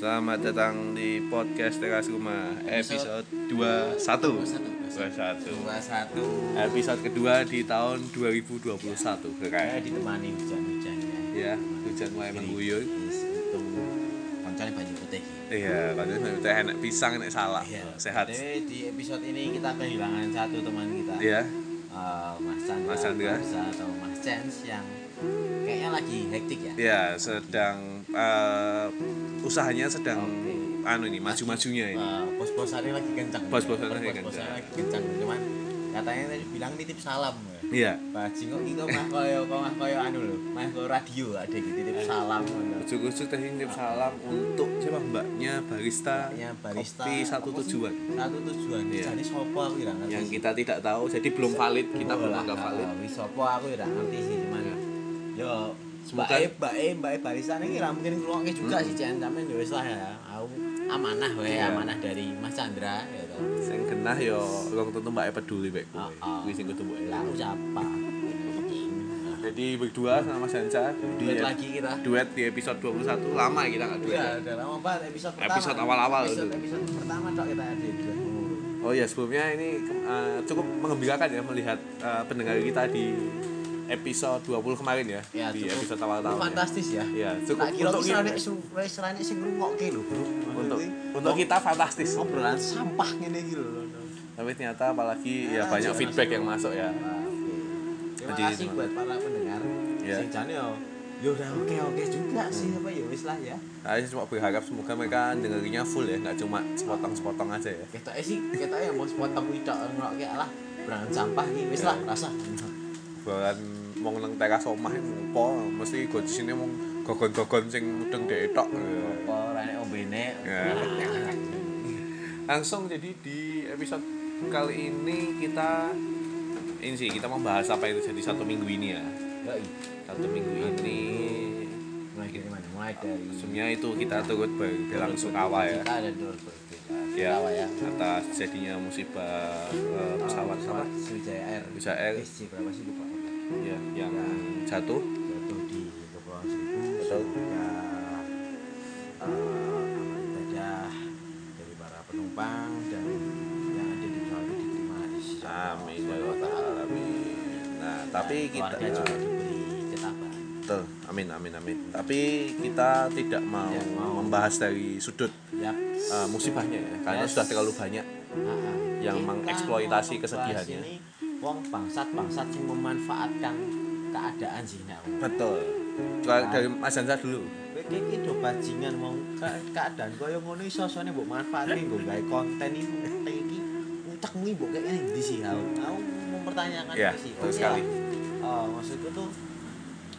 Selamat datang di podcast Teras Rumah episode 21 satu. 21 dua satu. Episode kedua di tahun 2021 saya Keren ditemani hujan-hujan. Ya, hujan mulai mengguyur. koncone banyu putih. Iya, padahal teh enak pisang, enak salak. Iya. Sehat. Jadi di episode ini kita kehilangan satu teman kita. Iya, Eh, Mas Chandra. Mas Chandra. Atau Mas Chance yang kayaknya lagi hektik ya. Ya sedang eh, Usahanya sedang Oke. Anu ini, maju-majunya ini Eh, bos-bosannya lagi kencang Bos-bosannya lagi Bos-bosannya kencang. lagi kencang cuman katanya tadi bilang nitip salam ya. Iya Bajing kok gitu mah koyo kok mah koyo anu lho, mah koyo radio ada gitu titip salam ngono. Ujuk-ujuk teh nitip salam untuk siapa mbaknya barista, Mbaknya barista, kopi satu tujuan Satu tujuan. Iya. Jadi sopo aku ya ngerti. yang kita tidak tahu jadi belum valid kita belum anggap valid Wis sopo aku ya ngerti sih cuman yo Semoga- Mbak E, Mbak E, Mbak E barista ini kira mungkin ngrungokke juga sih Cen, tapi ya wis lah ya. Aku amanah wae, Iya. amanah dari Mas Chandra ya toh. sing genah yo wong tentu mbak peduli mbek Heeh. kuwi sing kudu mbok aku siapa? Jadi berdua sama Mas di Duet lagi kita. duet di episode 21 lama ya kita nggak duet Iya, ya. udah lama banget episode pertama. Episode awal-awal Episode, episode pertama cok kita ada di oh ya sebelumnya ini eh, cukup mengembirakan ya melihat eh, pendengar kita di episode 20 kemarin ya, Ya, di cukup- episode awal tahun ya. fantastis ya. ya cukup kira untuk kita, rane sing ngrungokke lho, Bro. untuk untuk kita fantastis obrolan sampah ngene iki lho. tapi ternyata apalagi ya Ah, banyak feedback yang masuk ya. Terima Jadi, kasih teman. buat para pendengar. Ya. Sing jane yo yo udah oke oke juga sih apa ya wis lah ya. Nah, saya cuma berharap semoga mereka dengerinnya full ya, nggak cuma sepotong-sepotong aja ya. Ketoke sih ketoke ya mau potong widak ngrokke alah berangan sampah iki wis lah rasa. Bukan mau nang teras omah ngopo, mesti go di sini mau gogon-gogon sing mudeng dek tok. Apa rene ombene. Ya. Langsung jadi di episode kali ini kita ini sih kita membahas apa itu jadi satu minggu ini ya. Satu minggu ini Mulai dari mana? Mulai dari sebenarnya itu kita turut berbelasungkawa ya Kita ada dua berbeda. ya Sungkawa ya. atas jadinya musibah eh, pesawat apa Sriwijaya Air. Bisa Air SC berapa sih lupa? Ya yang jatuh Jatuh di Kepulauan Seribu. Betul. Eh, amal ibadah dari para penumpang dan yang ada di pesawat itu diterima di sisi Allah Amin ya Rabbal ta'ala. Nah, tapi kita juga diberi ketabahan. Betul. Amin amin amin. Tapi kita tidak mau, Tidak mau. membahas dari sudut Yap. uh, musibahnya ya, karena Yes. sudah terlalu banyak. Ah, ah. yang mengeksploitasi kesedihannya. Wong bangsat-bangsat yang memanfaatkan keadaan sih nak. Betul. Kalau dari Mas Jansa dulu. Kowe iki do bajingan mau ke- keadaan koyo ngono iso sone mbok manfaatke nggo gawe konten iki iki utakmu mbok kayaknya ndi sih aku. Aku mempertanyakan Ya, sih. betul iya. sekali. Oh, maksudku tuh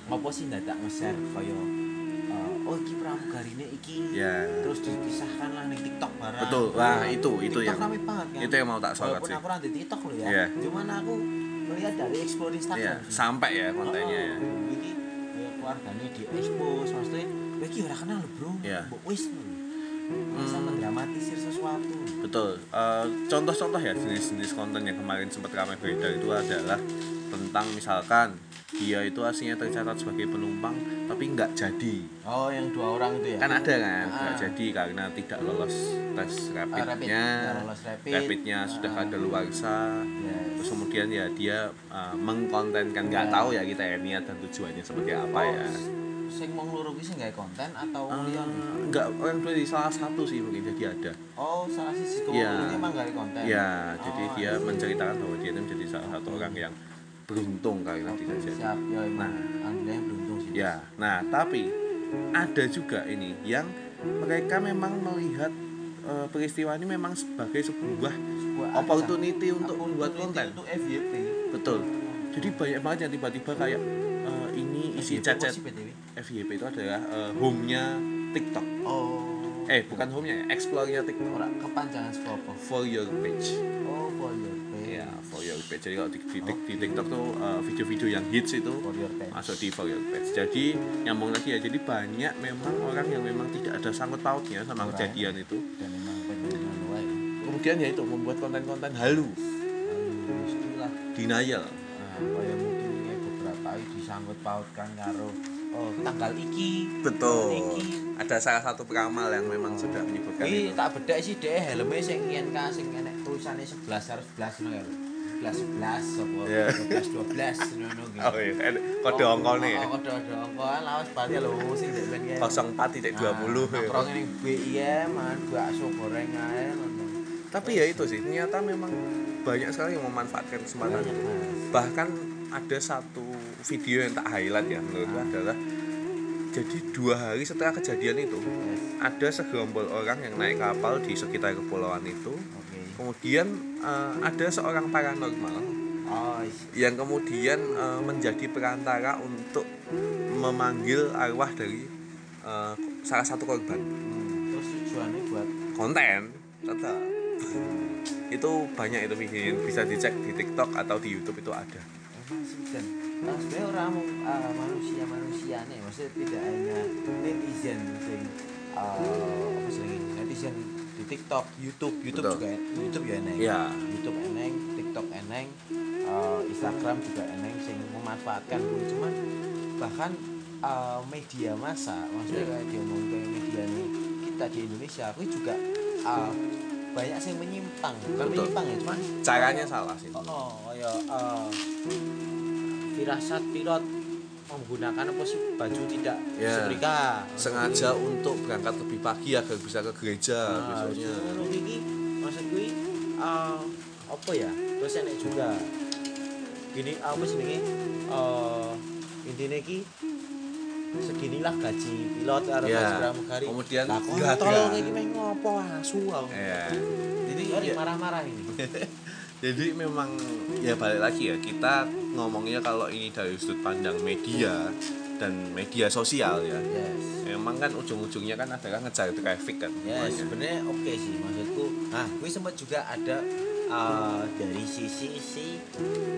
ngopo sih ndadak nge-share eh, oh iki pramugarine iki Ya. terus dikisahkan lah ning TikTok barang. Betul. Wah, itu itu TikTok yang rame banget kan. itu yang mau tak sorot sih. aku nanti TikTok loh ya. Iya. Cuman aku melihat dari explore Instagram. sih. sampai ya kontennya ya. Oh, oh, Iki ya keluarganya di expose maksudnya kowe iki ora kenal lho, Bro. Mbok wis lho. Masa mendramatisir sesuatu. Betul. Eh, contoh-contoh ya jenis-jenis konten yang kemarin sempat ramai beredar itu adalah tentang misalkan dia itu aslinya tercatat sebagai penumpang tapi nggak jadi Oh, yang dua orang itu ya. kan ada kan nggak Ah. jadi karena tidak lolos tes Ah, rapid. rapidnya Nggak lolos rapid. rapidnya sudah Ah. ada luarsa Yes. terus kemudian ya dia uh, mengkontenkan nggak Ya. tahu ya kita ya niat dan tujuannya seperti apa Oh, ya Sing mau ngeluru ki sing gawe konten atau Uh, liyan? nggak orang tua di salah satu sih mungkin jadi ada Oh, salah sisi Iya. ini emang gawe konten. ya jadi Oh, dia I see. menceritakan bahwa dia itu menjadi salah satu orang yang beruntung karena Oke, tidak jadi Siap, ya emang Nah. alhamdulillah yang beruntung sih. Ya, nah tapi ada juga ini yang mereka memang melihat eh, peristiwa ini memang sebagai sebuah Sebuah opportunity untuk membuat konten. Untuk FYP. Betul. Jadi banyak banget yang tiba-tiba kayak eh, ini isi BTW? FYP itu adalah eh, home-nya TikTok. Oh. Eh, bukan home-nya, ya, explore-nya TikTok. Ora kepanjangan apa? For your page. Oh, for your page. Ya, for your page. Jadi kalau di, di, di- di TikTok tuh eh, video-video yang hits itu For your page. masuk di for your page. Jadi nyambung lagi ya. Jadi banyak memang orang yang memang tidak ada sangkut pautnya sama Orang. kejadian itu. Dan memang wae. Kemudian ya itu membuat konten-konten halu, Lalu istilah denial. nah, kaya mungkin ini beberapa disangkut pautkan karo oh tanggal iki. Betul. Iki. Ada salah satu peramal yang memang sudah menyebutkan itu. tak bedek sih deh helmnya sing yen ka sing enek tulisannya 11 harus 11 ngono ya. 11 11 apa? Iya. 12 12 ngono gitu. oh iya. Kode angka nih. Oh, kode kode angka lawas bali lho sing dek ben kae. 04 titik 20 ya. Nongkrong ning BIM, man bakso goreng ae tapi ya itu sih ternyata memang banyak sekali yang memanfaatkan kesempatan bahkan ada satu video yang tak highlight ya menurutku Ah. adalah jadi dua hari setelah kejadian itu Yes. ada segerombol orang yang naik kapal di sekitar kepulauan itu Oke. kemudian eh, ada seorang paranormal Oh, is- yang kemudian eh, menjadi perantara untuk memanggil arwah dari eh, salah satu korban hmm. terus tujuannya buat konten tetap itu banyak itu bisa dicek di TikTok atau di YouTube itu ada nah, sebenarnya orang uh, manusia manusia nih maksudnya tidak hanya netizen sing uh, apa sih netizen di TikTok YouTube YouTube Betul. juga YouTube ya eneng Iya. YouTube eneng TikTok eneng uh, Instagram juga eneng sing memanfaatkan kuwi cuman bahkan uh, media massa maksudnya Iya. kayak diomong kayak media nih kita di Indonesia aku juga uh, banyak yang menyimpang Betul. menyimpang ya cuman caranya salah sih. Oh, oh ya firasat pilot menggunakan apa sih? Baju tidak Ya. setrika. Sengaja untuk berangkat lebih pagi agar bisa ke gereja nah, ngono iki maksud kuwi eh, apa ya? Terus enek juga. Gini apa sih ini eh intinya ki seginilah gaji pilot karo Ya. gaji pramugari. Kemudian lah gagal. kontol iki meh? Ngopo asu aku. Ya jadi ya, marah-marah ini jadi memang ya balik lagi ya kita ngomongnya kalau ini dari sudut pandang media dan media sosial ya. Yes. Memang kan ujung-ujungnya kan adalah ngejar traffic kan. Ya semuanya. sebenarnya oke sih maksudku. Nah, gue sempat juga ada uh, dari sisi si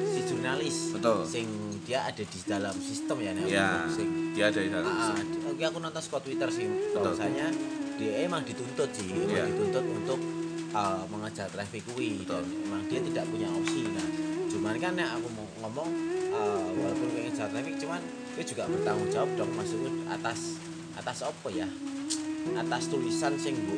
si jurnalis. Betul. Sing dia ada di dalam sistem ya nek ya aku sing dia ada di dalam sistem. di- oke aku nonton Scott Twitter sih bahwasanya dia emang dituntut sih, emang Iya. dituntut untuk uh, mengejar traffic Betul. dan emang dia tidak punya opsi. Nah, cuman kan nek aku mau ngomong uh, walaupun gue ngejar traffic cuman gue juga bertanggung jawab dong maksudku atas atas apa ya? Atas tulisan sing bu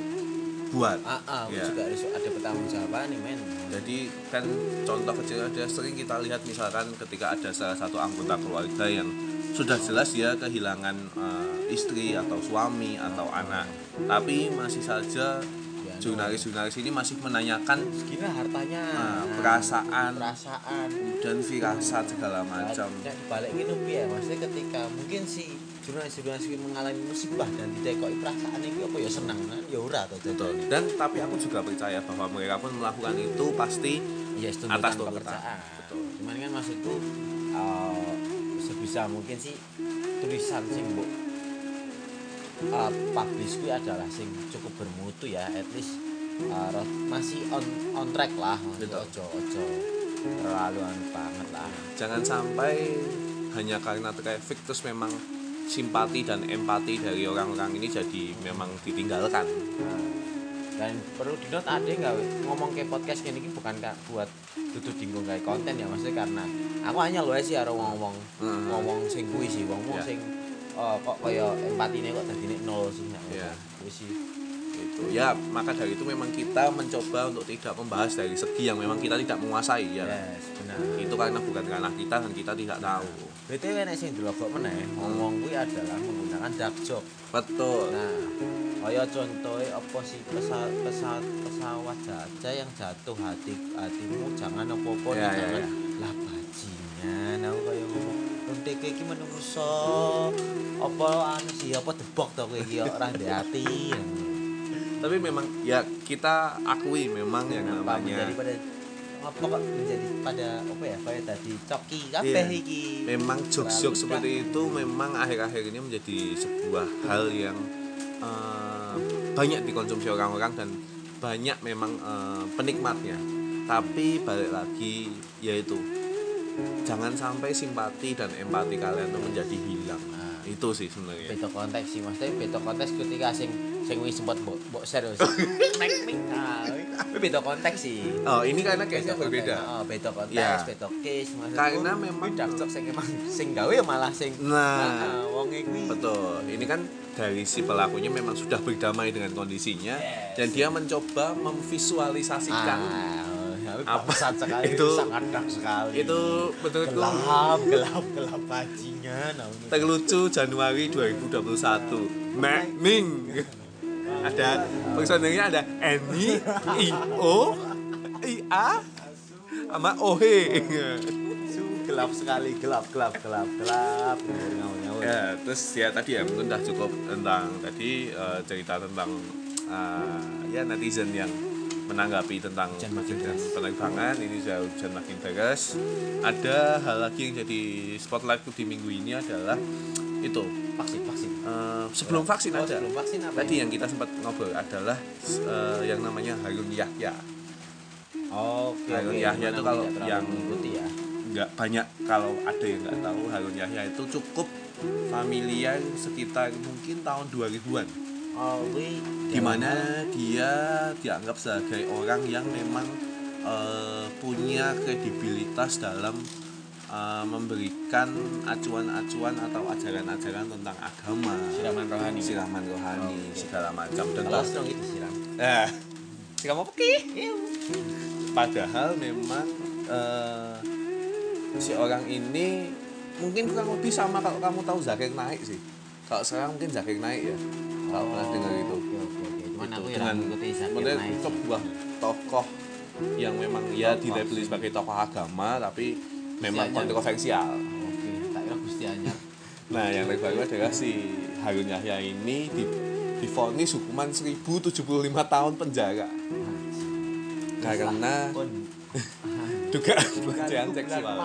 buat Ah, ah, Iya. juga harus ada pertanggung jawaban nih men. Jadi kan contoh kecil ada sering kita lihat misalkan ketika ada salah satu anggota keluarga yang sudah jelas dia kehilangan eh, istri atau suami atau anak tapi masih saja Ya, jurnalis-jurnalis ini masih menanyakan Segini hartanya. Ah, perasaan. perasaan. dan firasat segala macam balik ini piye? Maksudnya ketika mungkin si jurnalis-jurnalis mengalami musibah dan ditekoki perasaan ini apa ya senang kan? Ya ora to. betul dan tapi aku juga percaya bahwa mereka pun melakukan itu pasti Ya itu Atas tuntutan. Betul. Cuman kan maksudku eh, sebisa mungkin sih tulisan sing mbok uh, publish kuwi adalah sing cukup bermutu ya at least uh, masih on on track lah Betul. ojo ojo terlalu anu banget lah jangan sampai hanya karena traffic terus memang simpati dan empati dari orang-orang ini jadi memang ditinggalkan Nah, dan perlu di note ada nggak ngomong kayak podcast gini bukan kak buat tutup dinggung kayak konten ya maksudnya karena aku hanya lo sih harus ngomong Hmm. ngomong sing kuwi sih ngomong Ya. sing oh, kok kaya empati kok tadi nol sih Ya. kuwi sih itu ya maka dari itu memang kita mencoba untuk tidak membahas dari segi yang memang kita tidak menguasai ya. Yes benar. Itu karena bukan karena kita dan kita tidak tahu. BTW nek sing delok meneh ngomong kuwi adalah menggunakan dark joke betul. Nah, kaya contohnya apa sih pesawat pesawat pesawat saja yang jatuh hati hatimu jangan apa-apa Ya, ya, jangan. ya. lah bajingan aku kaya ngomong Untuk iki menungso apa anu sih apa debok to kowe iki ora ndek ati. Tapi memang ya kita akui memang yang Kenapa namanya menjadi pada apa kok menjadi pada apa ya kayak tadi coki kabeh Iya. iki. memang Terlalu seperti itu memang akhir-akhir ini menjadi sebuah hal yang eh, banyak dikonsumsi orang-orang dan banyak memang eh, penikmatnya. Tapi balik lagi yaitu jangan sampai simpati dan empati kalian itu menjadi hilang. Nah, itu sih sebenarnya. Beda konteks sih maksudnya beda konteks ketika sing sing wis sempat mbok mbok share wis. Nek ming ah. Kuwi beda konteks sih. oh ini karena konteks. berbeda Oh, beda konteks, Ya. beda case maksudku. Karena memang- joke sing emang sing gawe ya malah sing Nah. wong kuwi betul ini kan dari si pelakunya memang sudah berdamai dengan kondisinya Yes. dan dia mencoba memvisualisasikan Ah, apa- bangsat sekali itu- sangat dark sekali. itu menurutku gelap, gelap, gelap bajingan. terlucu Januari 2021 Ming ada personelnya ada Eni I O I A sama Ohe gelap sekali, gelap, gelap, gelap, gelap. Ngawur, ngawur. ya terus ya tadi ya mungkin udah cukup tentang tadi eh, cerita tentang eh, ya netizen yang menanggapi tentang penerbangan ini sudah hujan makin deras ada hal lagi yang jadi spotlightku di minggu ini adalah itu Vaksin, vaksin. eh, sebelum vaksin Oh, aja sebelum vaksin apa? tadi yang kita sempat ngobrol adalah eh, yang namanya Harun Yahya Oke, Harun oke. Yahya itu kalau yang- mengikuti ya. nggak banyak kalau ada yang nggak tahu Harun Yahya itu cukup familiar sekitar mungkin tahun 2000-an Oh, kuwi di mana dia dianggap sebagai orang yang memang eh, punya kredibilitas dalam eh, memberikan acuan-acuan atau ajaran-ajaran tentang agama, siraman rohani. siraman rohani, segala macam. Dan Kelas dong itu siram. eh, siram apa ki? Padahal memang eh, si orang ini mungkin kurang lebih sama kalau kamu tahu Zakir Naik sih. Kalau sekarang mungkin Zakir Naik ya. Kalau pernah dengar itu. Cuman Itu aku ya dengan kemudian sebuah tokoh yang memang ya dilabeli sebagai tokoh agama tapi memang kontroversial. Oke, tak kira Gusti Anyar. Nah, yang terbaru adalah si Harun Yahya ini di difonis hukuman 1075 tahun penjara karena dugaan pelecehan seksual.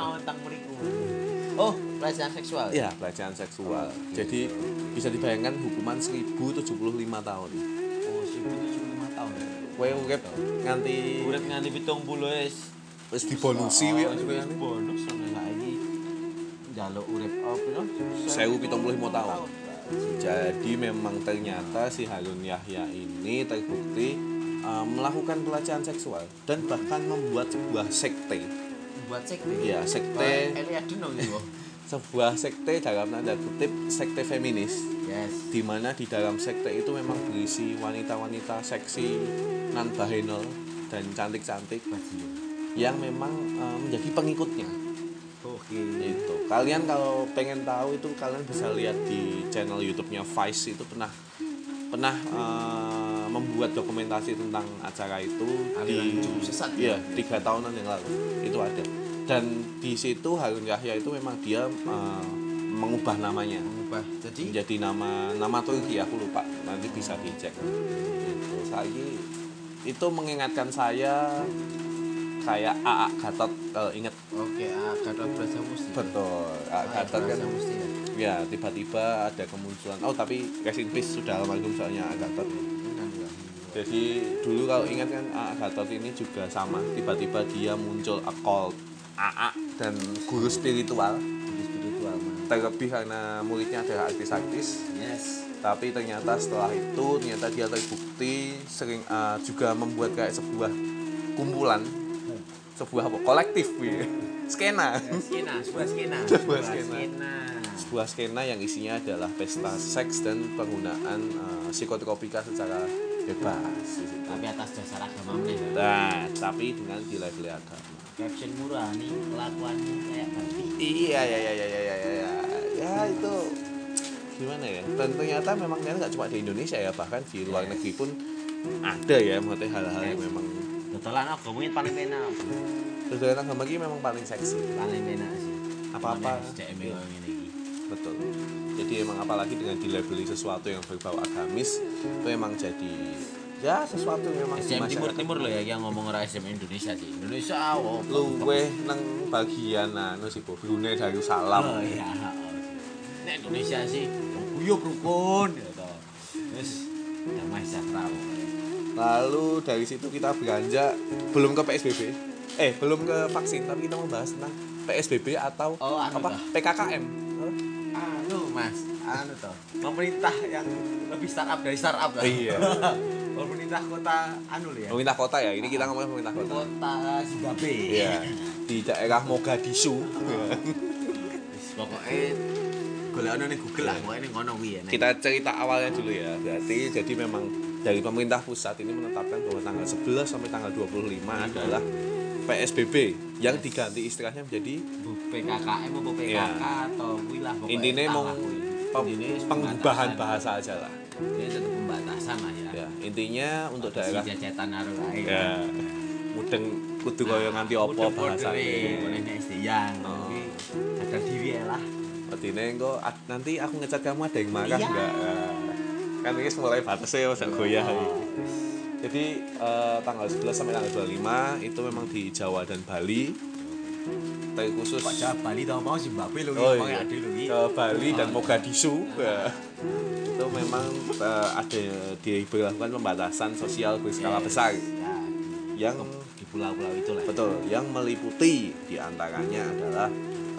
Oh, pelecehan seksual. Iya, pelecehan seksual. Jadi bisa dibayangkan hukuman 1075 tahun. Oh, 1075 tahun. Kowe urip nganti Urip nganti 70 wis. Wis dibonusi Oh, wis bonus saiki. Njaluk urip apa piro? 1075 tahun. Jadi memang ternyata si Harun Yahya ini terbukti uh, melakukan pelecehan seksual dan bahkan membuat sebuah sekte. Buat sekte. Iya, sekte sebuah sekte dalam tanda kutip sekte feminis Yes. di mana di dalam sekte itu memang berisi wanita-wanita seksi non bahenol dan cantik-cantik Bajingan. Yang memang uh, menjadi pengikutnya. Oke. itu kalian kalau pengen tahu itu kalian bisa lihat di channel YouTube-nya Vice. Itu pernah pernah uh, membuat dokumentasi tentang acara itu Aliran di sesat. Ya? tiga tahunan yang lalu. Itu ada. Dan di situ Harun Yahya itu memang dia uh, mengubah namanya. Mengubah. Jadi? Menjadi nama nama Turki aku lupa. Nanti bisa dicek. Itu saya itu mengingatkan saya kayak AA Gatot kalau inget Oke, ah, Gatot Braja Musti. betul AA Gatot kan. Ya. ya tiba-tiba ada kemunculan. Oh tapi rest in peace sudah almarhum soalnya AA Gatot jadi dulu kalau ingat kan AA Gatot ini juga sama. Tiba-tiba dia muncul occult. AA dan guru spiritual. Jadi spiritual mah. terlebih karena muridnya adalah artis-artis. Yes. tapi ternyata setelah itu ternyata dia terbukti sering uh, juga membuat kayak sebuah kumpulan sebuah apa? kolektif ya. skena. Skena sebuah skena. Sebuah, sebuah skena. sebuah skena yang isinya adalah pesta seks dan penggunaan uh, psikotropika secara bebas. Tapi atas dasar agama nah tapi dengan nilai agama caption murani kelakuannya kayak nanti iya, iya iya iya iya iya iya ya itu gimana ya? Dan ternyata memang kan nggak cuma di Indonesia ya bahkan di luar negeri pun ada ya maksudnya hal-hal yang memang Betulan agama ini paling penak. Tujuan agama ini memang paling seksi Paling penak sih. Apa-apa. Emang ngene iki. betul jadi emang apalagi dengan dilabeli sesuatu yang berbau agamis itu emang jadi ya sesuatu yang memang SM Timur Timur loh ya yang ngomong ora SM Indonesia sih. Indonesia oh. luweh nang bagian anu sih Bu, Brunei Darussalam Oh iya. oh. Nek Indonesia sih guyub rukun gitu. Terus damai sejahtera. Lalu dari situ kita beranjak belum ke PSBB eh belum ke vaksin tapi kita membahas tentang PSBB atau Oh, anu apa dah. PKKM Anu Mas, anu toh pemerintah yang lebih startup dari startup lah Iya. pemerintah kota anu ya Pemerintah kota ya, ini kita ngomongin pemerintah kota. kota Zimbabwe Iya. Di daerah Mogadishu. Wis, pokoknya golek ono ning Google lah pokoknya ngono kuwi ya. Kita cerita awalnya dulu ya. Berarti jadi memang dari pemerintah pusat ini menetapkan bahwa tanggal 11 sampai tanggal 25 adalah PSBB yang diganti istilahnya menjadi PKKM PKK Iya. atau kuwi lah pokoknya Intinya entah mau Intinya pengubahan bahasa aja lah. ini tetap pembatasan lah ya Ya, intinya untuk daerah jacetan karo ae ya mudeng kudu kaya nganti apa. Boleh nek yang. Oh. Sadar diri ya lah. Artinya engko nanti aku ngecat kamu ada yang marah Iya. enggak? Kan ini mulai batasnya masa goyah. Jadi eh, tanggal 11 sampai tanggal 25 itu memang di Jawa dan Bali. Tapi khusus Kok Jawa Bali tau mau Zimbabwe lho Oh, iya. lho iki. ke Bali dan Oh. Mogadishu ya. itu memang eh, ada diberlakukan pembatasan sosial berskala besar Ya, yang di pulau-pulau itu lah. betul yang meliputi di antaranya adalah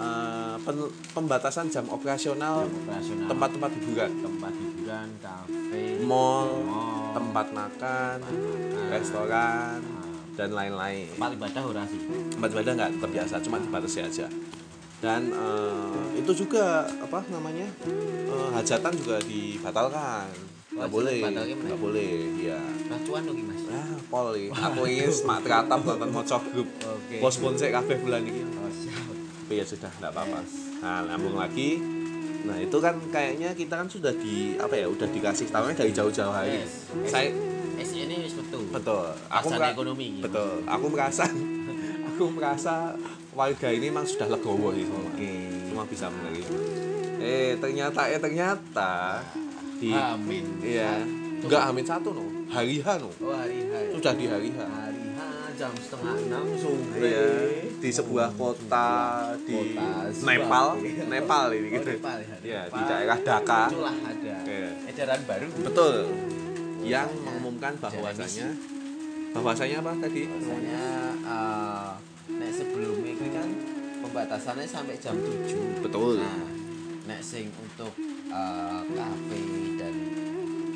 eh, pen- pembatasan jam operasional Operasional. tempat-tempat hiburan. Tempat hiburan, kafe, mall mall, tempat makan makan, restoran nah, dan lain-lain. Tempat ibadah ora sih. tempat ibadah nggak tetap biasa cuma dibatasi aja. Dan eh, itu juga apa namanya eh, hajatan juga dibatalkan. Nggak boleh nggak boleh ya Racuan iki Mas. ah pol iki. aku ingin smart teratap nonton moco grup Oke. pospon saya kabeh bulan ini ya sudah nggak apa-apa. Nah nyambung lagi. Nah itu kan kayaknya kita kan sudah di apa ya udah dikasih tahunya dari jauh-jauh hari. Yes. saya SE ini metu. betul. Aku Pasan mera- ekonomi betul. Aku merasa aku merasa warga ini memang sudah legowo sih. Semua Oke. cuma bisa menerima eh ternyata eh ternyata di Amin. iya. Enggak amin satu no. Hari H no. Oh, hari sudah di hari H. Hari H jam setengah enam sore. Iya, di sebuah kota di Kota Nepal, Zimbabwe. Nepal ini Oh, gitu. Nepal ya. Iya, di Nepal. daerah Dhaka. Itulah ada. Iya. Edaran baru. Betul. Yang Bahwasanya mengumumkan bahwasanya bahwasanya apa tadi? Bahwasanya eh nek sebelumnya itu kan pembatasannya sampai jam 7. Betul. Nah, nek sing untuk eh, kafe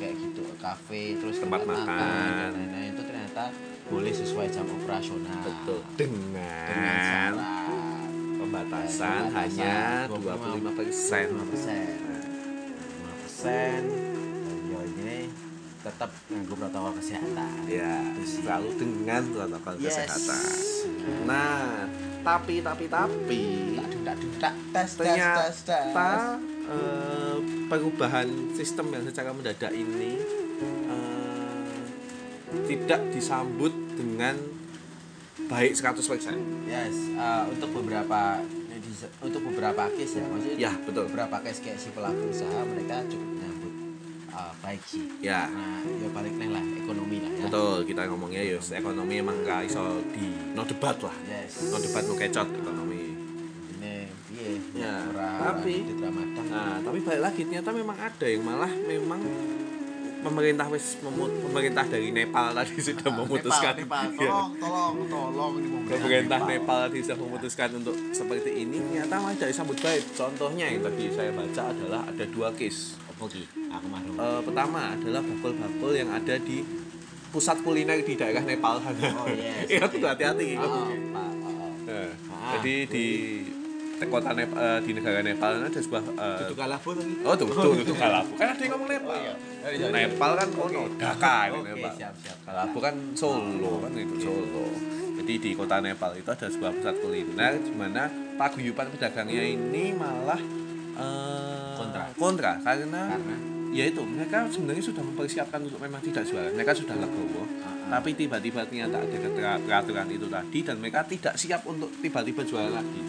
kayak gitu, kafe terus Tempat makan. dan lain-lain itu ternyata boleh sesuai jam operasional. Betul. Dengan Dengan syarat pembatasan hanya 25 persen. 5 persen. 5 persen. Ya ini tetap nganggo protokol kesehatan. Ya, selalu dengan protokol Yes. kesehatan. Nah, tapi tapi tapi Tak tak tes tes tes tes. eh, perubahan sistem yang secara mendadak ini eh, tidak disambut dengan baik 100%. Yes, uh, untuk beberapa untuk beberapa case ya, maksudnya Ya, betul. beberapa case kayak si pelaku usaha mereka cukup menyambut uh, baik sih. Ya, Nah, ya balik neng lah ekonomi lah ya. betul kita ngomongnya ya ekonomi emang gak iso di no debat lah. Yes. No debat no kecot ekonomi. Ya, ora tapi-. Nah, tapi balik lagi ternyata memang ada yang malah memang pemerintah wis memut pemerintah dari Nepal tadi sudah memutuskan Nepal, Nepal. Iya. tolong, tolong, tolong pemerintah Nepal tadi sudah memutuskan untuk seperti ini ternyata malah dari sambut baik contohnya yang tadi saya baca adalah ada dua case ki? Aku. Eh, pertama adalah bakul-bakul yang ada di pusat kuliner di daerah Nepal sana Oh, yes. Iya, kudu hati-hati Oh, oh, oh. Nah, Ah, jadi di kota Nepal eh, di negara Nepal ada sebuah eh, Dudu kalabu lagi. oh tuh tuh itu Kalabu kan ada yang ngomong Nepal Oh, iya. Oh, iya. Nepal kan oh no Dhaka ini Oke, Nepal siap, siap. Kalabu kan Solo kan itu Solo jadi di kota Nepal itu ada sebuah pusat kuliner di mana paguyuban pedagangnya ini malah eh, Kontra. kontra karena Karena ya itu mereka sebenarnya sudah mempersiapkan untuk memang tidak jualan mereka sudah legowo Ah, ah. tapi tiba-tiba ternyata ada peraturan itu tadi dan mereka tidak siap untuk tiba-tiba jualan lagi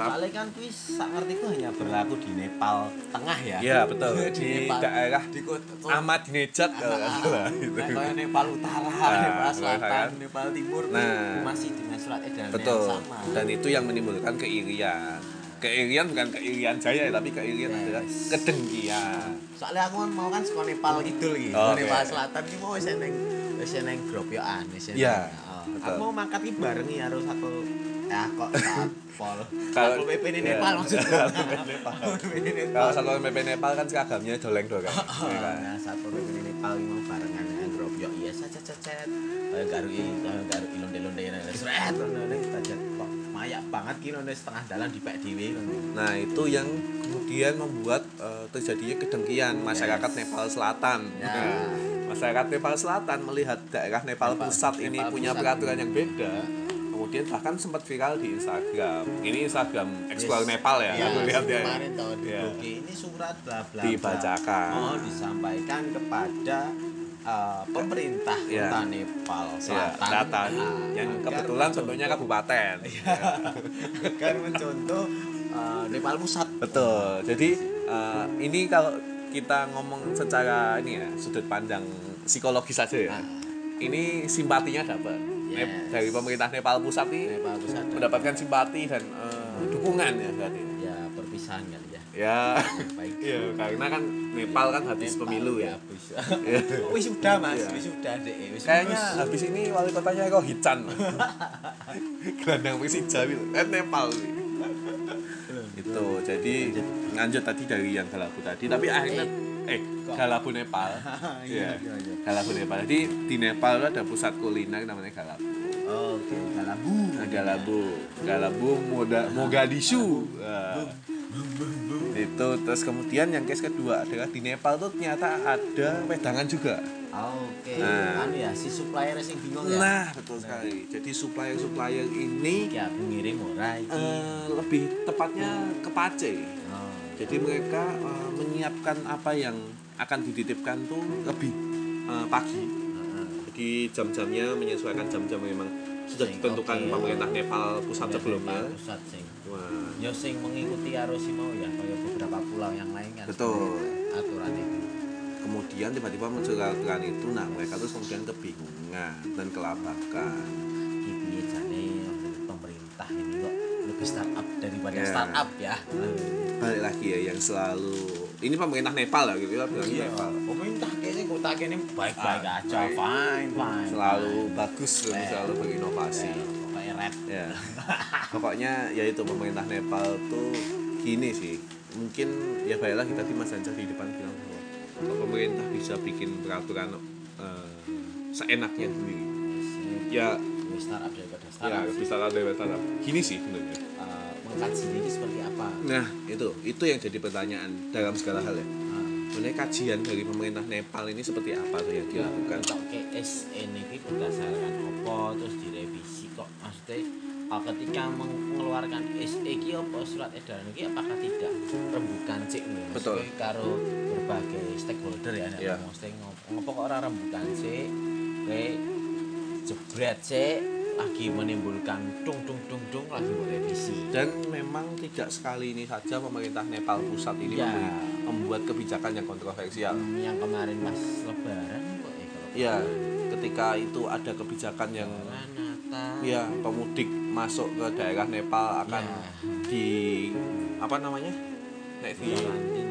Soalnya kan kuis sak ngerti ku hanya berlaku di Nepal tengah ya. ya betul Di di Nepal. daerah di kota Ahmadinejad kalau nggak salah gitu. Nah, kayak Nepal Utara, Nah, Nepal Selatan, kan. Nepal Timur Nah. masih dengan surat edaran betul yang sama. dan itu yang menimbulkan keirian keirian bukan keirian jaya tapi keirian Yes. adalah kedengkian Soalnya aku kan mau kan sekolah Nepal Kidul iki. Oh, Oke. Nepal Selatan iki mau wis neng wis neng grup yo an wis Iya, neng- oh. Aku mau iki bareng ya harus satu Ya kok Satpol. Kalau- PP ini Iya. Nepal maksudnya. Ini Nepal. Kalau satu PP Nepal kan seragamnya doleng-doleng. Oh, ya kan? nah, Satpol PP ini Nepal ini mau barengan yang grop yo iya cet cet. Kayak garu i, kayak garu i londe-londe ini. Sret ngono ning budget kok mayak banget ki ngono setengah dalan dipek dhewe ngono. Nah itu yang kemudian membuat eh, terjadinya kedengkian masyarakat. Nepal Selatan. Ya. Nah, masyarakat Nepal Selatan melihat daerah Nepal, Pusat ini punya peraturan yang beda. Kemudian bahkan sempat viral di Instagram. Ini Instagram Explore Yes. Nepal ya, aku lihat ya. Kemarin tahu di Iya. Ini surat bla bla. Dibacakan. Oh, disampaikan kepada eh, pemerintah Iya. kota Nepal Ya, Selatan. Selatan Nah, yang kebetulan bentuknya kabupaten. agar mencontoh eh, Nepal Pusat. Betul. Jadi eh, ini kalau kita ngomong secara ini ya sudut pandang psikologis saja ya. Ah. Ini simpatinya dapat. Yes. Dari pemerintah Nepal pusat nih Nepal Pusat. mendapatkan simpati dan eh, dukungan ya berarti. Ya perpisahan kali ya. Ya. Baik. Iya, karena kan Nepal kan habis Nepal, pemilu ya. habis. Wis sudah Mas, Iya. wis sudah deh. Wis Kayaknya habis ini wali kotanya kok Hichan. Gelandang Persija. Eh Nepal. itu jadi lanjut tadi dari yang Galabu tadi tapi akhirnya eh? Galabu Nepal Iya, Iya. iya, iya. Galabu Nepal jadi di Nepal itu ada pusat kuliner namanya Galabu Oke, Galabu. nah, Galabu Galabu Moda Mogadishu Nah, itu terus kemudian yang case kedua adalah di Nepal tuh ternyata ada wedangan juga Oke. Nah. Anu ya, si supplier sing bingung ya. nah betul sekali jadi supplier supplier ini Iki aku ngirim ora iki. eh, lebih tepatnya ke Pace Oh. Jadi mereka eh, menyiapkan apa yang akan dititipkan tuh lebih eh, pagi. Jadi jam-jamnya menyesuaikan jam-jam memang sudah ditentukan oke. pemerintah Nepal pusat sebelumnya. Pusat sing. Wah, Ya sing mengikuti arus mau ya, kayak beberapa pulau yang lain kan. Betul. Aturan itu. kemudian tiba-tiba muncul aturan itu, nah mereka tuh kemudian kebingungan dan kelabakan. Startup daripada Ya. startup ya. Balik lagi ya yang selalu ini pemerintah Nepal lah gitu ya bilang Iya, Nepal. pemerintah kayaknya kota kene baik-baik Ah, aja, baik. fine, fine. Selalu bagus dan Eh. selalu berinovasi. Kayak red. ya pokoknya ya itu pemerintah Nepal tuh gini sih mungkin ya baiklah kita tadi Mas di depan bilang bahwa kalau pemerintah bisa bikin peraturan eh, seenaknya sendiri ya Lebih startup daripada ya startup. bisa ada startup gini sih sebenarnya Eh, mengkaji ini seperti apa? nah itu itu yang jadi pertanyaan dalam segala hal ya. Nah, sebenarnya kajian dari pemerintah Nepal ini seperti apa tuh yang dilakukan? Untuk KS ini berdasarkan apa terus direvisi kok? Maksudnya ketika mengeluarkan SE ki apa surat edaran ini apakah tidak? Rembukan cek nih Betul. Karo berbagai stakeholder ya nek Iya. maksudnya ngop- ngopo kok ora rembukan cek kowe jebret cek lagi menimbulkan dung dung dung dung lagi dan memang tidak sekali ini saja pemerintah Nepal pusat ini Ya. memberi- membuat kebijakan yang kontroversial Hmm, yang kemarin pas lebaran kok ya kalau Iya, ketika itu ada kebijakan yang Natal ya pemudik masuk ke daerah Nepal akan Ya. di apa namanya? Nek di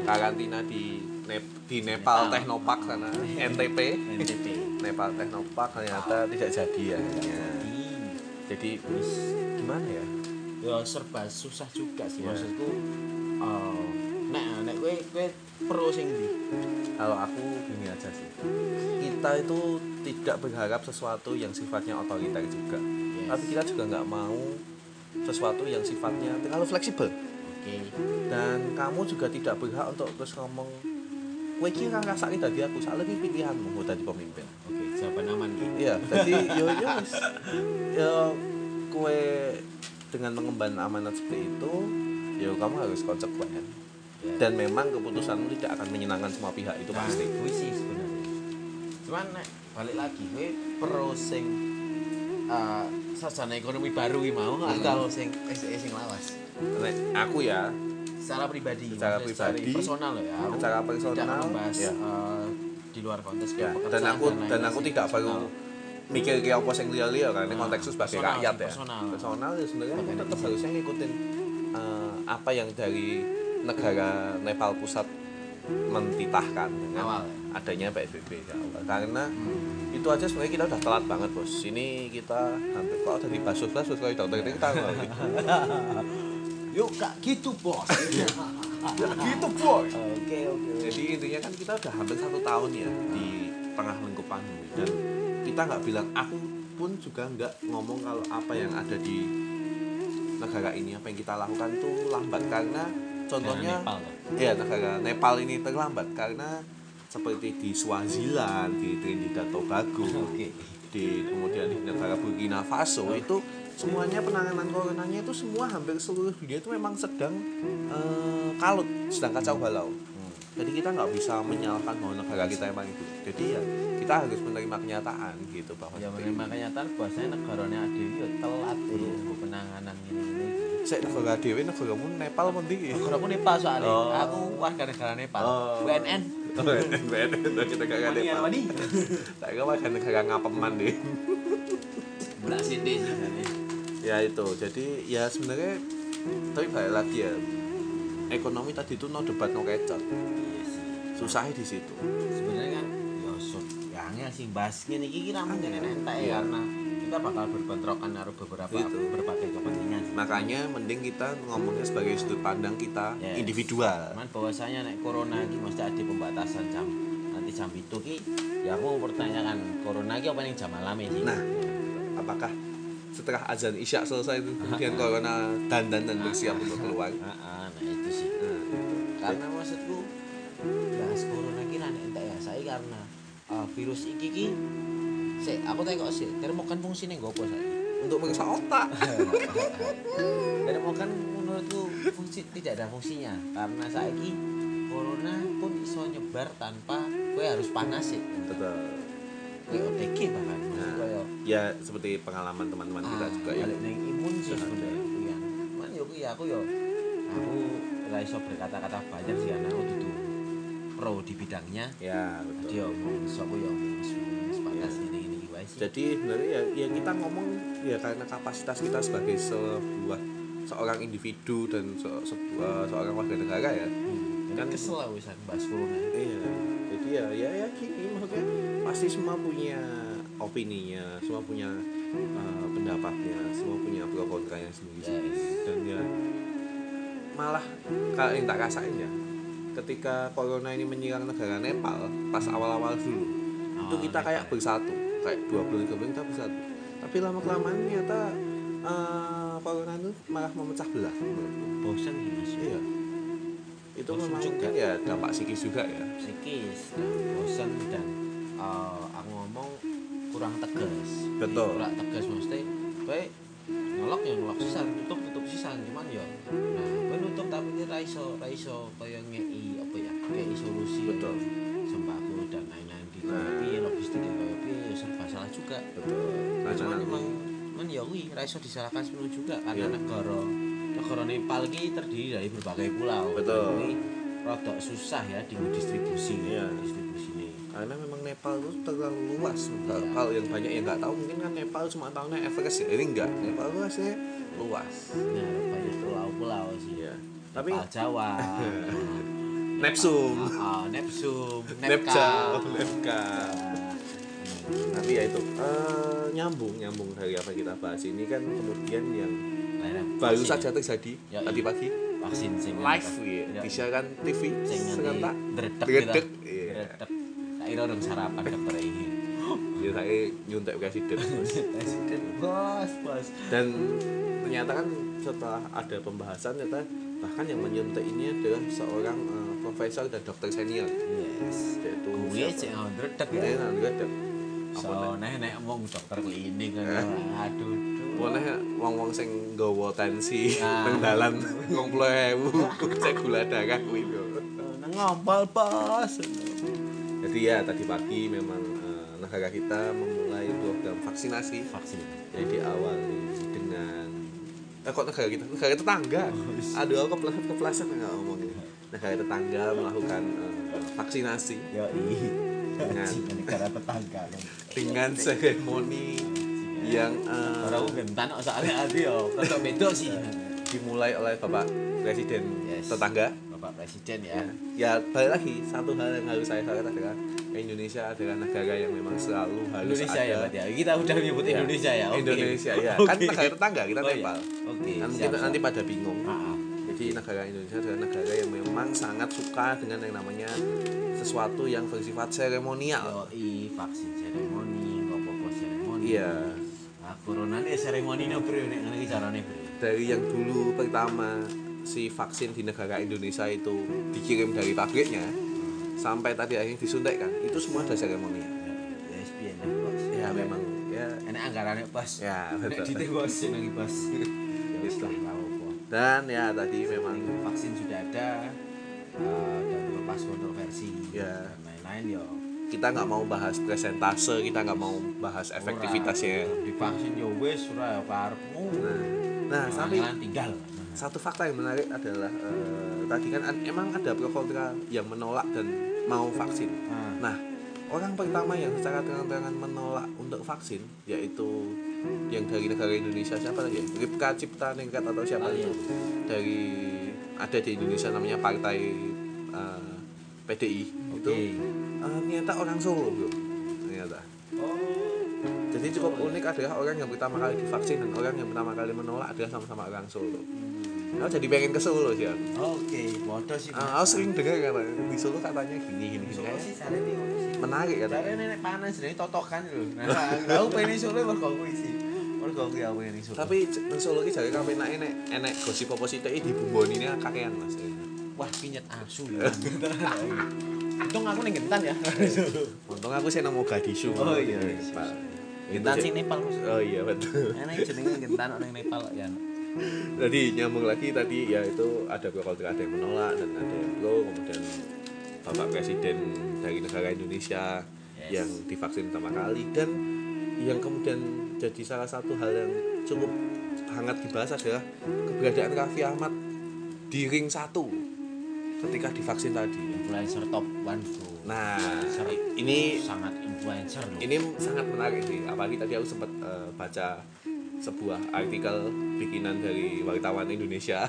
Karantina. di Nep- di Nepal Nepal. Technopark sana, NTP. NTP Nepal Technopark ternyata tidak jadi ya. Jadi, Jadi wis gimana ya? Ya serba susah juga sih Ya. maksudku eh nek nek kowe kowe pro sing ndi Kalau aku gini aja sih. Kita itu tidak berharap sesuatu yang sifatnya otoriter juga. Yes. Tapi kita juga nggak mau sesuatu yang sifatnya terlalu fleksibel. oke dan kamu juga tidak berhak untuk terus ngomong kowe iki ora ngrasake dadi aku sak lagi pilihanmu mau dadi pemimpin oke jawaban aman gitu iya jadi yo yo wis yo kowe dengan mengemban amanat seperti itu yo kamu harus konsekuen Ya. dan memang keputusanmu tidak akan menyenangkan semua pihak itu Nah, pasti kuwi sih sebenarnya cuman nek balik lagi kowe pro sing eh sasana ekonomi baru iki mau Hmm. atau sing SE sing lawas Nek aku ya secara pribadi Secara pribadi, personal loh ya secara personal, tidak membahas ya. eh, di luar konteks ya dan aku lain-lain dan aku tidak perlu. Mikir kayak apa yang liya-liya kan ini konteksnya sebagai personal, rakyat ya personal. personal ya sebenarnya aku Sebagai tetap harusnya ngikutin eh, apa yang dari negara Nepal pusat mentitahkan dengan Awal. adanya PSBB di awal. karena itu aja sebenarnya kita udah telat banget bos ini kita hampir kok udah dibahas bos kalau dokter ini kita Yuk kak gitu bos. gitu boy Oke oke. jadi intinya kan kita udah hampir satu tahun ya di tengah lingkup pandemi dan kita nggak bilang aku pun juga nggak ngomong kalau apa yang ada di negara ini apa yang kita lakukan tuh lambat karena contohnya Nepal, ya negara Nepal ini terlambat karena seperti di Swaziland di Trinidad Tobago Oke. di kemudian di negara Burkina Faso itu semuanya penanganan coronanya itu semua hampir seluruh dunia itu memang sedang eh, kalut sedang kacau balau. Jadi kita nggak bisa menyalahkan bahwa negara kita emang itu jadi ya kita harus menerima kenyataan gitu bahwa Ya menerima kenyataan bahwasanya negaranya adewi yo telat ya penanganan ini ini. saya negara dewi negaramu Nepal apa ndi Negara aku Nepal soalnya. Oh. Aku warga negara Nepal. Oh. WNN. beda kita negara Mani ya, Nepal mani. saya warga negara ngapeman deh Belas sini ya itu jadi ya sebenarnya tapi balik lagi ya ekonomi tadi itu no debat no kecot. Susahnya di situ Sebenarnya kan ya ya angel sih ngene iki kira mungkin entek ya karena kita bakal berbentrokan karo beberapa Itu. berbagai kepentingan. makanya mending kita ngomongnya sebagai sudut pandang kita Yes. individual Cuman bahwasanya nek corona iki mesti ada pembatasan jam nanti jam itu ki ya aku mau pertanyakan corona ki apa yang jam malam sih? Nah. apakah setelah azan isya selesai itu kemudian corona dandan dan bersiap untuk keluar Heeh, nah itu sih. nah, Karena maksudku bahas corona ki nek entek ya saya karena uh, virus iki ki Sik, aku tanya kok sih, termokan fungsinya gue apa saya? untuk merusak otak Termokan menurutku fungsi tidak ada fungsinya karena saya corona pun iso nyebar tanpa gue harus panas sih. betul Kayak OTG bahkan. Nah. Ya seperti pengalaman teman-teman kita Ah, juga ya balik nang imun sih sebenarnya iya cuman yo kuwi aku yo aku ora iso berkata-kata banyak sih karena aku dudu pro di bidangnya. Ya jadi betul yo ngomong iso aku yo ngomong sebatas ini ini sih. Jadi sebenarnya ya, ya kita ngomong ya karena kapasitas kita sebagai sebuah seorang individu dan se- sebuah seorang warga negara ya. Hmm. kan- kesel wisan bahas corona. Iya jadi ya ya ya gini maksudnya pasti semua punya opininya semua punya uh, pendapatnya semua punya pro kontranya sendiri Yes. dan ya malah kalau yang tak rasain ya ketika corona ini menyerang negara Nepal pas awal-awal dulu itu Oh, kita kayak bersatu kayak dua bulan tiga bulan kita bersatu. Tapi lama kelamaan ternyata uh, corona itu malah memecah belah bosan sih mas. Iya. Itu Bosan memang juga. ya dampak psikis juga ya. Psikis dan bosan dan uh, aku ngomong kurang tegas. Betul. kurang tegas mesti baik ngelok ya ngelok sisan tutup tutup sisan cuman ya nah gue nutup tapi ini raiso raiso kayak ngei ya ngei solusi Betul. sembako dan lain-lain gitu Nah. tapi ya logistik ya kayak ya serba salah juga betul nah, cuman Karena emang cuman ya kuwi raiso disalahkan sepenuh juga karena Iya. negara negara Nepal ini terdiri dari berbagai pulau Betul. ini rada susah ya di distribusi Iya. distribusi ini karena memang Nepal itu terlalu luas Iya. kalau yang banyak yang nggak tahu mungkin kan Nepal cuma tahunya Everest ya ini enggak Nepal itu aslinya luas Nah, banyak pulau-pulau sih. iya tapi Nepal Jawa. Nepsum Ah, Nepsum, Nepca Nepka. Nepka tapi ya itu eh, nyambung nyambung dari apa kita bahas ini kan kemudian yang baru saja terjadi Ya, tadi iya. pagi vaksin sing live ya Ya, disiarkan TV sing nanti serentak dredeg Dredeg, gitu. iya. Dredeg. Tak kira orang sarapan dokter ini. ya saya nyuntek presiden Presiden bos, bos. dan ternyata kan setelah ada pembahasan ternyata bahkan yang menyuntik ini adalah seorang eh, profesor dan dokter senior Yes. yaitu Gue sih dredeg ya. ya ada So, nek nek omong dokter klinik kan. Eh. Aduh. duh. boleh wong-wong sing nggawa tensi Ah. nang dalan 20.000 cek gula darah kuwi. Nang ngompol bos. Jadi ya tadi pagi memang eh, negara kita memulai program vaksinasi Vaksin. jadi diawali dengan eh, kok negara kita negara tetangga Oh, aduh aku kepleset kepleset nggak ngomongin negara tetangga melakukan eh, vaksinasi Yo Dengan- negara tetangga. dengan seremoni yang eh, Orang soalnya ada yo, tetap beda sih. dimulai oleh bapak presiden Yes. tetangga Bapak Presiden ya. ya, ya balik lagi satu hal yang harus saya sampaikan adalah Indonesia adalah negara yang memang selalu harus Indonesia ada ya ya. Kita udah menyebut Ya. Indonesia ya. Oke. Indonesia ya Oke. kan negara tetangga kita Oh, iya. Nepal Oke. kan siap, mungkin siap. nanti pada bingung Maaf. Jadi negara Indonesia adalah negara yang memang sangat suka dengan yang namanya sesuatu yang bersifat seremonial. Yoi, vaksin seremoni, ngopo-ngopo seremoni. iya. Nah, corona ini seremoni nih bro, nek ngene carane bro. dari yang dulu pertama si vaksin di negara Indonesia itu dikirim dari pabriknya sampai tadi akhirnya disuntikkan itu semua ada seremonial Ya ya, ya memang. Ya. Enak anggarannya bos. ya betul. dite bos. Lagi dan ya tadi memang vaksin sudah ada eh, dan lepas kontroversi Ya. dan lain-lain ya. kita nggak mau bahas presentase kita nggak mau bahas efektivitasnya Ora, divaksin ya wis ora karepmu. nah, nah tapi tinggal. Satu fakta yang menarik adalah eh, tadi kan emang ada pro kontra yang menolak dan mau vaksin Nah, nah orang pertama yang secara terang-terangan menolak untuk vaksin yaitu yang dari negara Indonesia siapa lagi? Ripka Cipta Ningrat atau siapa itu iya. dari ada di Indonesia namanya partai eh, PDI itu Oke. eh, ternyata orang Solo bro ternyata Oh. jadi cukup unik adalah orang yang pertama kali divaksin dan orang yang pertama kali menolak adalah sama-sama orang Solo aku jadi pengen ke Solo sih aku. Oke, bodoh sih. Ah, aku sering dengar kata di Solo katanya gini gini gini Solo sih cari sih. menarik Cari katanya nenek panas jadi totokan lho. Nah, aku pengen Solo mergo kuwi sih. Mergo aku pengen Solo. tapi nang Solo ki jare kabeh enak enek enek gosip apa sih di bumboni ini kakean mas wah pinyet asu ya. Untung aku ning Gentan ya. untung aku sih nang Mogadishu Oh, iya. Pak. Gentan Itu sing Nepal. Oh iya betul Enak jenenge Gentan ning Nepal ya. Jadi nyambung lagi tadi ya itu ada kontra ada yang menolak dan ada yang pro kemudian bapak presiden dari negara Indonesia Yes. yang divaksin pertama kali dan yang kemudian jadi salah satu hal yang cukup hangat dibahas adalah keberadaan Raffi Ahmad di ring satu ketika divaksin tadi Influencer top one bro. nah Influencer ini sangat influencer loh. ini sangat menarik sih apalagi tadi aku sempat eh, baca sebuah artikel bikinan dari wartawan Indonesia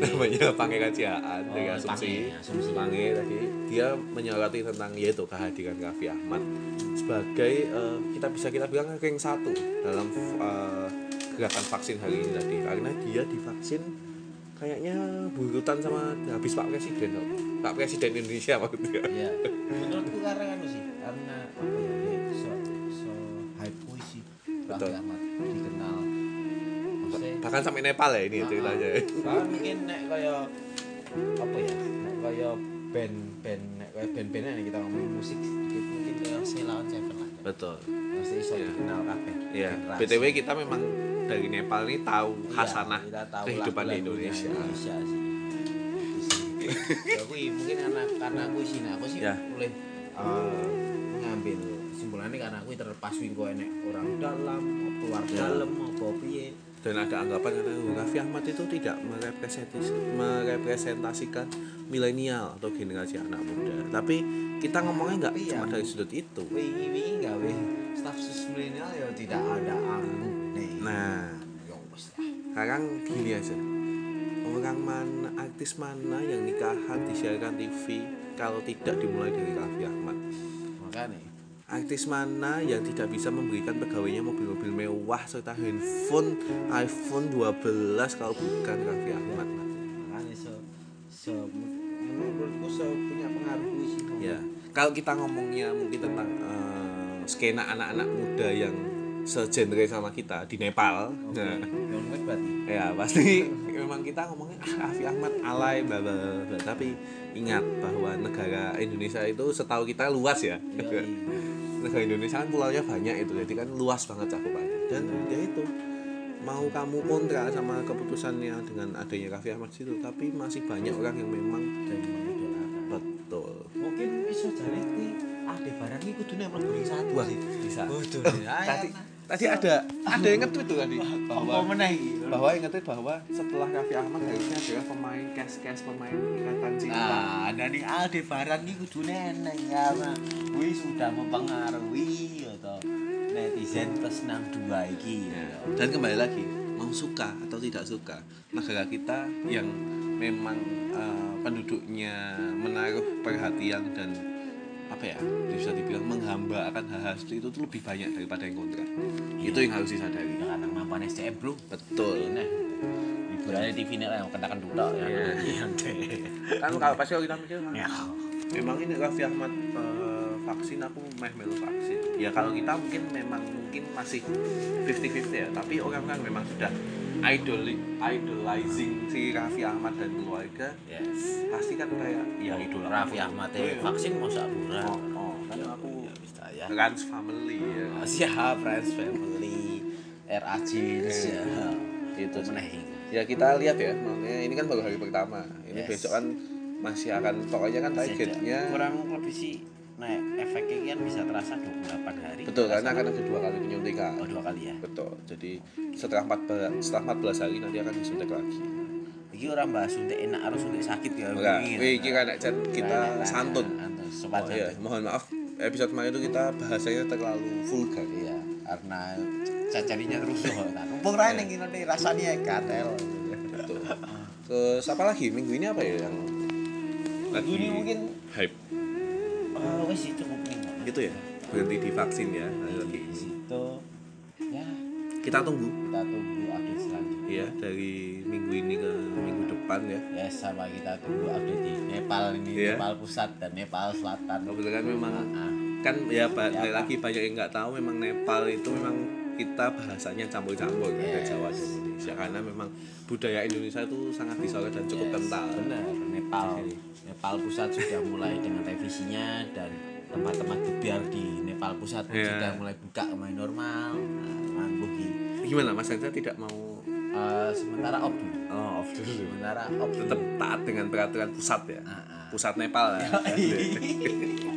namanya Pangeran Cihaan dari Oh, asumsi Pange, Asumsi. Pange tadi dia menyoroti tentang yaitu kehadiran Raffi Ahmad sebagai eh, kita bisa kita bilang ring satu dalam eh, gerakan vaksin hari ini tadi karena dia divaksin kayaknya burutan sama habis Pak Presiden loh. Pak Presiden Indonesia maksudnya Iya. Menurutku karena anu sih, karena apa ya so so hype puisi. Betul. Raffi Ahmad bahkan sampai Nepal ya ini ceritanya ah. Bahkan mungkin nek kaya apa ya? Nek kaya band-band nek kaya band-bandan nek kita ngomongin musik sedikit mungkin kaya Sheila on Seven lah. betul Pasti iso Iya. dikenal kabeh. Iya. BTW kita memang dari Nepal ini tahu Iya, khasanah kehidupan di Indonesia. Indonesia sih. Ya aku mungkin karena karena aku sih nah, aku sih Ya. boleh eh, mengambil simpulannya karena aku terlepas wingko enek orang dalam apa luar Ya. dalam apa piye Dan ada anggapan karena Raffi Ahmad itu tidak merepresentasi- merepresentasikan milenial atau generasi anak muda. Tapi kita ngomongnya nggak Tapi cuma ya. dari sudut itu. wingi wingi gawe staf sus milenial ya tidak ada anggun nih Nah, ya sekarang gini aja. Orang mana, artis mana yang nikahan disiarkan TV kalau tidak dimulai dari Raffi Ahmad? makanya Artis mana yang tidak bisa memberikan pegawainya mobil-mobil mewah serta handphone iPhone 12 kalau bukan Raffi Ahmad? makanya se se menurutku se punya pengaruh sih Ya, kalau kita ngomongnya mungkin tentang eh, skena anak-anak muda yang segenre sama kita di Nepal, Oke, nah, ya pasti memang kita ngomongnya ah Raffi Ahmad alay bla, bla. tapi ingat bahwa negara Indonesia itu setahu kita luas ya. Yoi. Negara Indonesia kan pulaunya banyak itu jadi kan luas banget cakupannya dan ya itu mau kamu kontra sama keputusannya dengan adanya Raffi Ahmad situ tapi masih banyak orang yang memang dan betul. Mungkin iso jane kuwi ade barang iki kudune mlebu satu sih. bisa. Waduh, tadi tadi ada ada yang nge-tweet tuh tadi. Bahwa meneh iki? bahwa yang nge-tweet bahwa setelah Raffi Ahmad harusnya adalah pemain cash-cash pemain ikatan cinta. Nah, dan ini Aldebaran iki kudune eneng karena kuwi sudah mempengaruhi atau netizen plus 62 iki. dan kembali lagi mau suka atau tidak suka negara kita yang memang eh, penduduknya menaruh perhatian dan apa ya bisa dibilang menghamba akan hal-hal seperti itu tuh lebih banyak daripada yang kontra itu yang harus disadari. Ya karena mampan SCM bro. Betul. Nah hiburannya TV nih lah yang kena dulu ya. Iya. Iya, kan kalau pasti kalau kita mikir ya. Memang ini Raffi Ahmad eh, vaksin aku meh melu vaksin. Ya kalau kita mungkin memang mungkin masih 50-50 ya. Tapi orang-orang memang sudah idol idolizing si Raffi Ahmad dan keluarga. Yes. Pasti kan kayak ya idola Raffi Ahmad ya. Vaksin mau sabura oh, oh kan aku ya bisa ya. Rans family ya. Oh, siap Friends Family. RA Jeans Iya. ya. Itu meneh ya kita lihat ya. Makanya ini kan baru hari pertama. Ini Yes. besok kan masih akan pokoknya kan targetnya kurang lebih sih nah efeknya kan bisa terasa 28 hari. Betul karena akan ada dua kali penyuntikan. Oh dua kali ya? Betul jadi setelah 14 setelah 14 hari nanti akan disuntik lagi. Iki orang bahas suntik enak harus suntik sakit ya. enggak nek chat kita santun. Santun, oh iya mohon maaf episode kemarin itu kita bahasanya terlalu vulgar. Iya, karena cacarinya terus loh. Nah, numpung rain yang gini rasanya katel. betul. Terus apa lagi? Minggu ini apa ya yang lagi Ini mungkin hype oh, wes sih cukup gitu ya? Berhenti di vaksin ya lagi situ ya. Kita tunggu. Kita tunggu update selanjutnya. ya dari minggu ini ke minggu depan ya. Ya sama kita tunggu update di Nepal ini, Iya. Nepal pusat dan Nepal selatan. kebetulan memang Ah, kan ya Ya, lagi banyak yang nggak tahu memang Nepal itu memang kita bahasanya campur-campur ada Yes. Jawa dan Indonesia karena memang budaya Indonesia itu sangat disorot dan cukup yes, kental Benar, Nepal. Nepal pusat sudah mulai dengan revisinya dan tempat-tempat gebiar di Nepal pusat pun Iya. sudah mulai buka kembali normal. Nah, gimana Mas Anja tidak mau Eh, sementara op dulu. oh off dulu Sementara dulu. tetap taat dengan peraturan pusat ya Ah, ah. pusat Nepal ya